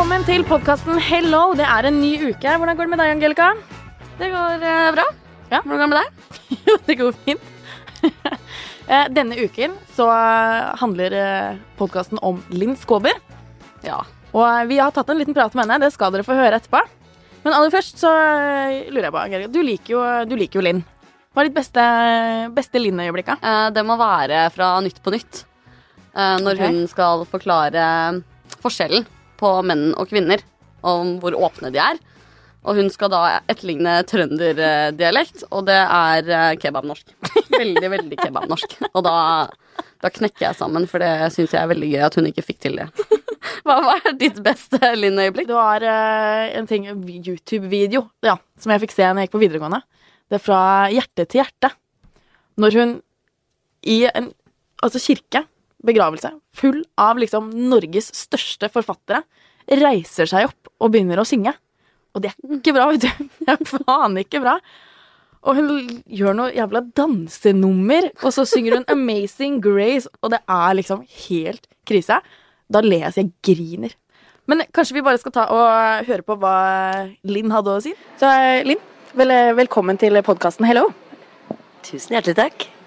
Velkommen til podkasten Hello. Det er en ny uke. Hvordan går det med deg, Angelica? Det går eh, bra. Ja. Hvordan går det med deg? Jo, det går fint. Eh, Denne uken så handler podkasten om Linn Skåber. Ja. Og eh, vi har tatt en liten prat med henne. Det skal dere få høre etterpå. Men aller først så eh, lurer jeg på, Angelica. Du liker jo, du liker jo Linn. Hva er ditt beste, beste Linn-øyeblikk? da? Eh, Det må være fra Nytt på Nytt. Eh, Når Ok. hun skal forklare forskjellen på menn og kvinner, om hvor åpne de er. Og hun skal da etterligne trønderdialekt, og det er eh, kebabnorsk. Veldig, veldig kebabnorsk. Og da, da knekker jeg sammen, for det syns jeg er veldig gøy at hun ikke fikk til det. Hva var ditt beste Linn-øyeblikk? Det var uh, en ting, YouTube-video ja, som jeg fikk se når jeg gikk på videregående. Det er fra hjerte til hjerte. Når hun i en altså kirke, begravelse, full av liksom Norges største forfattere, reiser seg opp og begynner å synge. Og det er ikke bra, vet du. Det er faen ikke bra. Og hun gjør noe jævla dansenummer, og så synger hun 'Amazing Grace', og det er liksom helt krise. Da ler jeg så jeg griner. Men kanskje vi bare skal ta og høre på hva Linn hadde å si. Så Linn, vel, velkommen til podkasten Hello. Tusen hjertelig takk.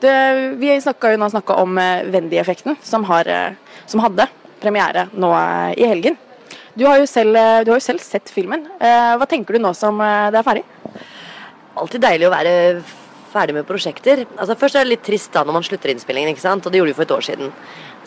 Det, vi snakka jo nå snakka om eh, Wendy-effekten, som, eh, som hadde premiere nå eh, i helgen. Du har, selv, du har jo selv sett filmen. Hva tenker du nå som det er ferdig? Alltid deilig å være ferdig med prosjekter. Altså Først er det litt trist da når man slutter innspillingen, ikke sant? og det gjorde vi for et år siden.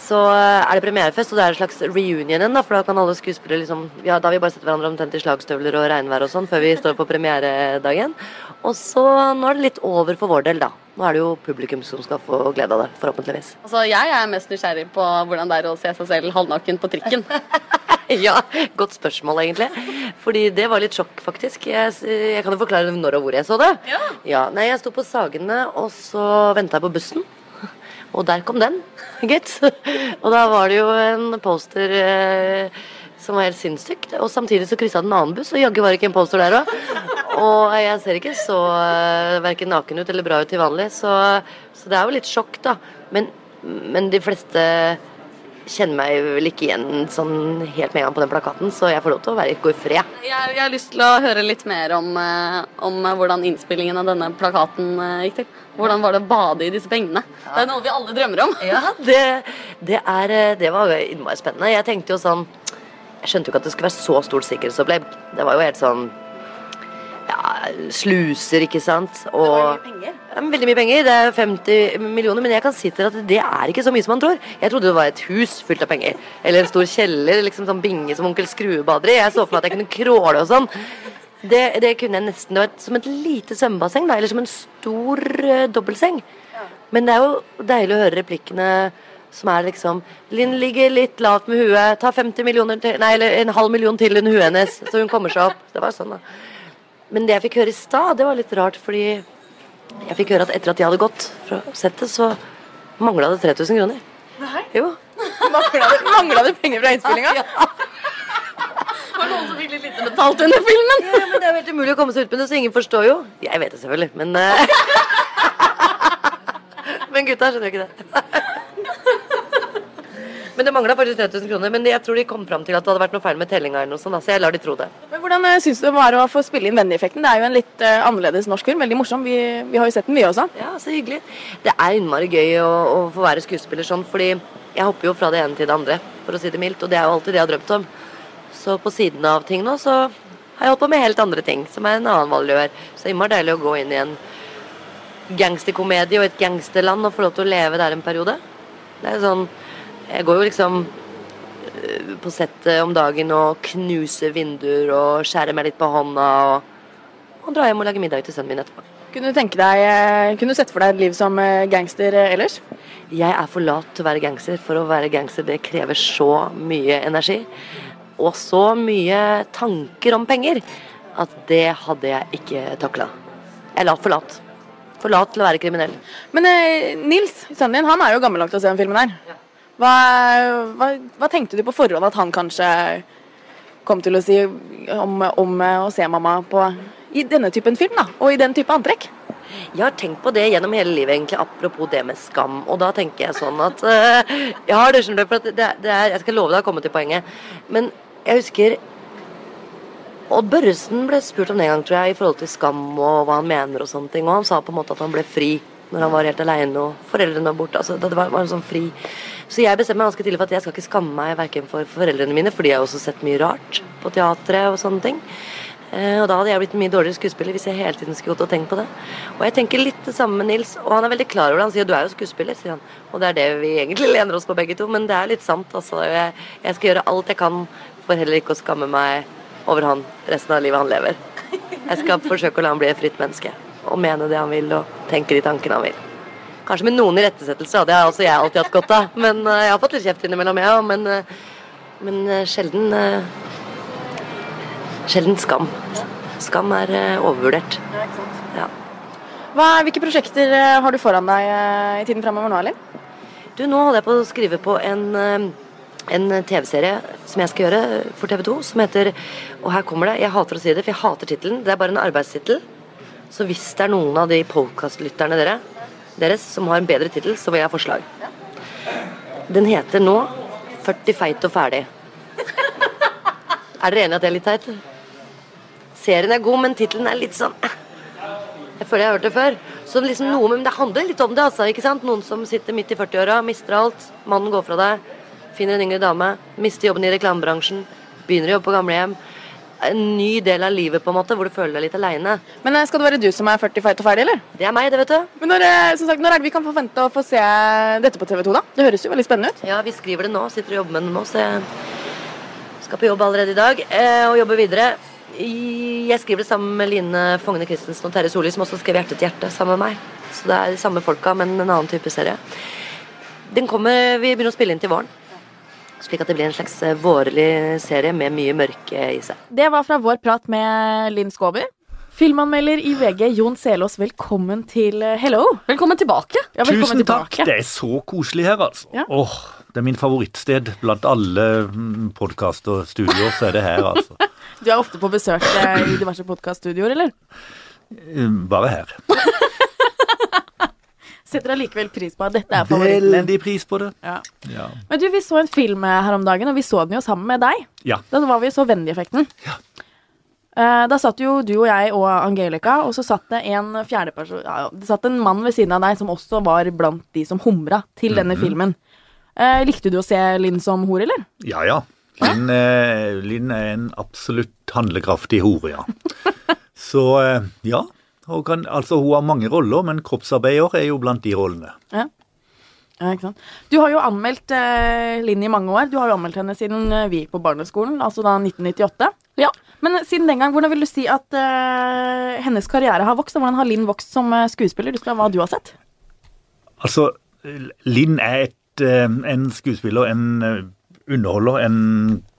Så eh, er det premierefest, og det er en slags reunion igjen, da, for da kan alle skuespillere liksom ja, Da har vi bare sett hverandre omtrent i slagstøvler og regnvær og sånn før vi står på premieredagen. Og så nå er det litt over for vår del, da. Nå er det jo publikum som skal få glede av det, forhåpentligvis. Altså, jeg er mest nysgjerrig på hvordan det er å se seg selv halvnaken på trikken. Ja, godt spørsmål egentlig. Fordi det var litt sjokk, faktisk. Jeg, jeg kan jo forklare når og hvor jeg så det. Ja. Nei, jeg sto på Sagene, og så venta jeg på bussen. Og der kom den, gitt. Og da var det jo en poster eh, som var helt sinnssykt. Og samtidig så kryssa den en annen buss, og jaggu var det ikke en poster der òg. Og jeg ser ikke så eh, verken naken ut eller bra ut til vanlig, så, så det er jo litt sjokk, da. Men, men de fleste kjenner meg vel ikke igjen sånn helt med en gang på den plakaten, så jeg får lov til å være, gå i fred. Jeg, har lyst til å høre litt mer om, eh, om eh, hvordan innspillingen av denne plakaten eh, gikk til. Hvordan var det å bade i disse pengene? Det er noe vi alle drømmer om. Ja, det, det, er, det var innmari spennende. Jeg tenkte jo sånn Jeg skjønte jo ikke at det skulle være så stort sikkerhetsopplegg. Det var jo helt sånn ja, sluser, ikke sant. Og penger. Ja, veldig mye penger. Det er 50 millioner. Men jeg kan si til at det er ikke så mye som man tror. Jeg trodde det var et hus fullt av penger. Eller en stor kjeller, liksom sånn binge som onkel Skrue bader i. Jeg så for meg at jeg kunne crawle og sånn. Det, det kunne jeg nesten. Det var et, som et lite svømmebasseng, da. Eller som en stor uh, dobbeltseng. Men det er jo deilig å høre replikkene som er liksom Linn ligger litt lavt med huet, ta 50 millioner til Nei, eller en halv million til under huet hennes, så hun kommer seg opp. Det var sånn, da. Men det jeg fikk høre i stad, det var litt rart, fordi jeg fikk høre at etter at de hadde gått fra settet, så mangla det 3000 kroner. Nei. Jo. Mangla det, penger fra innspillinga? Var det noen som fikk litt lite betalt under filmen? Ja, men det er jo helt umulig å komme seg ut med det, så ingen forstår jo. Jeg vet det selvfølgelig, men uh... Men gutta skjønner jo ikke det. Men det mangla faktisk 3000 kroner. Men jeg tror de kom fram til at det hadde vært noe feil med tellinga, eller noe sånt, så jeg lar de tro det. Hvordan uh, syns du det var å få spille inn Wendy-effekten? Det er jo en litt eh, annerledes norsk film. Veldig morsom. Vi, vi har jo sett den, vi også. Ja, så hyggelig. Det er innmari gøy å, å få være skuespiller sånn, fordi jeg hopper jo fra det ene til det andre, for å si det mildt, og det er jo alltid det jeg har drømt om. Så på siden av ting nå, så har jeg holdt på med helt andre ting, som er en annen valgløer. Så det er innmari deilig å gå inn i en gangsterkomedie og et gangsterland og få lov til å leve der en periode. Det er sånn Jeg går jo liksom på settet om dagen og knuse vinduer og skjære meg litt på hånda og, og dra hjem og lage middag til sønnen min etterpå. Kunne du deg, eh, kunne du sett for deg et liv som eh, gangster eh, ellers? Jeg er for lat til å være gangster. For å være gangster, det krever så mye energi. Og så mye tanker om penger at det hadde jeg ikke takla. Jeg er lat for lat. For lat til å være kriminell. Men eh, Nils, sønnen din, han er jo gammel nok til å se den filmen her. Hva, hva, hva tenkte du på forhånd at han kanskje kom til å si om, om eh, å se mamma på i denne typen film, da? Og i den type antrekk? Jeg har tenkt på det gjennom hele livet, egentlig, apropos det med skam. Og da tenker jeg sånn at uh, Ja, det skjønner du, for det, det er Jeg skal love deg å komme til poenget. Men Jeg husker Odd Børresen ble spurt om det en gang, tror jeg, i forhold til skam og hva han mener og sånne ting. Og han sa på en måte at han ble fri når han var helt aleine og foreldrene var borte. Altså, det var, var sånn fri. Så jeg bestemte meg ganske tidlig for at jeg skal ikke skamme meg verken for foreldrene mine, fordi jeg har også sett mye rart på teatret og sånne ting. Eh, og da hadde jeg blitt en mye dårligere skuespiller hvis jeg hele tiden skulle gått og tenkt på det. Og jeg tenker litt det samme med Nils, og han er veldig klar over det. Han sier du er jo skuespiller, sier han. Og det er det vi egentlig lener oss på begge to, men det er litt sant, altså. Jeg, jeg skal gjøre alt jeg kan for heller ikke å skamme meg over han resten av livet han lever. Jeg skal forsøke å la han bli et fritt menneske. Og mene det han vil, og tenke de tankene han vil. Kanskje med noen irettesettelser det har også jeg alltid hatt godt av. Men uh, Jeg har fått litt kjeft innimellom, jeg ja, òg, men, uh, men uh, sjelden Sjelden skam. Skam er overvurdert. Ja. Hva, hvilke prosjekter eh, har du foran deg eh, i tiden framover nå, Elin? Du, nå holder jeg på å skrive på en, eh, en TV-serie som jeg skal gjøre for TV 2, som heter Og her kommer det. Jeg hater å si det, for jeg hater tittelen. Det er bare en arbeidstittel. Så hvis det er noen av de podkastlytterne dere, deres som har en bedre tittel, så vil jeg ha forslag. Den heter nå 40 feit og ferdig. Er dere enig i at det er litt teit? Serien er god, men tittelen er litt sånn eh. Jeg føler jeg har hørt det før. Så liksom noe, men det handler litt om det. altså, ikke sant? Noen som sitter midt i 40-åra, mister alt. Mannen går fra deg, finner en yngre dame, mister jobben i reklamebransjen, begynner å jobbe på gamlehjem. En ny del av livet på en måte, hvor du føler deg litt aleine. Men eh, Skal det være du som er 40 fight og ferdig, eller? Det er meg, det, vet du. Men når, eh, som sagt, når er det vi kan forvente å få se dette på TV 2, da? Det høres jo veldig spennende ut. Ja, vi skriver det nå. Sitter og jobber med det nå, så jeg skal på jobb allerede i dag. Eh, og jobbe videre. Jeg skriver det sammen med Line Fogne Christensen og Terje Solli, som også skrev 'Hjerte til hjerte' sammen med meg. Så det er de samme folka, men en annen type serie. Den kommer, Vi begynner å spille inn til våren. Slik at det blir en slags eh, vårlig serie med mye mørke i seg. Det var fra vår prat med Linn Skåber. Filmanmelder i VG, Jon Selås, velkommen til eh, Hello. Velkommen tilbake. Ja, velkommen Tusen takk. tilbake. Det er så koselig her, altså. Ja. Åh, det er min favorittsted blant alle podkast og studioer, så er det her, altså. Du er ofte på besøk eh, i diverse podkaststudioer, eller? Eh, Bare her. Setter allikevel pris på at dette er favoritten din. Veldig pris på det. Ja. Ja. Men du, vi så en film eh, her om dagen, og vi så den jo sammen med deg. ja. Da var vi så Venn-effekten. Ja. Eh, Da satt jo du og jeg og Angelica, og så satt det en fjerde person ja, Det satt en mann ved siden av deg som også var blant de som humra til denne Mhm. filmen. Eh, likte du å se Linn som hore, eller? Ja, ja. Linn, eh, Linn er en absolutt handlekraftig hore, ja. Så eh, ja. Kan, altså, hun har mange roller, men kroppsarbeider er jo blant de rollene. Ja. Ja, ikke sant? Du har jo anmeldt eh, Linn i mange år. Du har jo anmeldt henne siden eh, vi gikk på barneskolen, altså da 1998. Ja. Men eh, siden den gang, hvordan vil du si at eh, hennes karriere har vokst? Og hvordan har Linn vokst som eh, skuespiller, ut fra hva du har sett? Altså, Linn er et, eh, en skuespiller, en underholder, en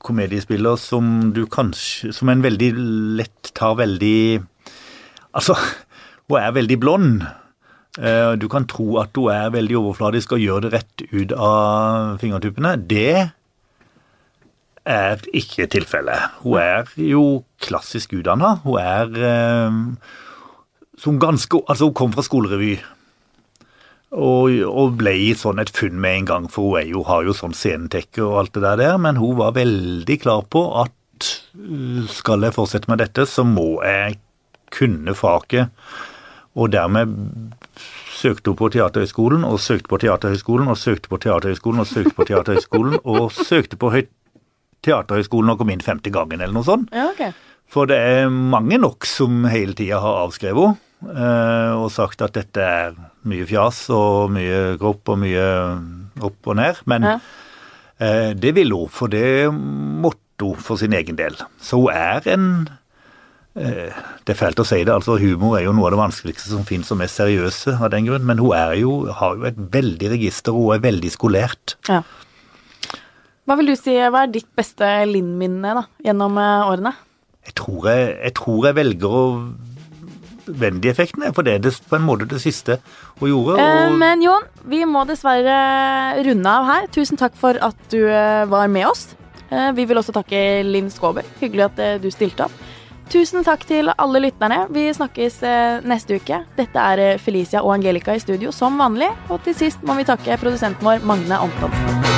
komediespiller som du kanskje Som en veldig lett tar veldig Altså, hun er veldig blond. Eh, Du kan tro at hun er veldig overfladisk og gjør det rett ut av fingertuppene. Det er ikke tilfellet. Hun er jo klassisk utdanna. Hun er eh, som ganske Altså, hun kom fra skolerevy. Og, og ble sånn et funn med en gang, for hun er jo, har jo sånn scenetekke og alt det der, der, men hun var veldig klar på at uh, skal jeg fortsette med dette, så må jeg kunne faget. Og dermed søkte hun på Teaterhøgskolen, og søkte på Teaterhøgskolen, og søkte på Teaterhøgskolen, og søkte på Teaterhøgskolen, og søkte på Teaterhøgskolen og kom inn femte gangen, eller noe sånt. Ja, okay. For det er mange nok som hele tida har avskrevet henne eh, og sagt at dette er mye fjas og mye kropp og mye opp og ned. Men Ja. eh, det ville hun, for det måtte hun for sin egen del. Så hun er en Det er fælt å si det, altså humor er jo noe av det vanskeligste som finnes og mest seriøse av den grunn, men hun er jo, har jo et veldig register, og hun er veldig skolert. Ja. Hva vil du si, hva er ditt beste Linn-minne da, gjennom eh, årene? Jeg tror jeg, jeg, tror jeg velger å Wendy-effekten, for det er det, på en måte det siste hun gjorde. Eh, Og, men Jon, vi må dessverre runde av her. Tusen takk for at du eh, var med oss. Eh, vi vil også takke Linn Skåber. Hyggelig at eh, du stilte opp. Tusen takk til alle lytterne. Vi snakkes eh, neste uke. Dette er eh, Felicia og Angelica i studio som vanlig. Og til sist må vi takke produsenten vår Magne Antonsen.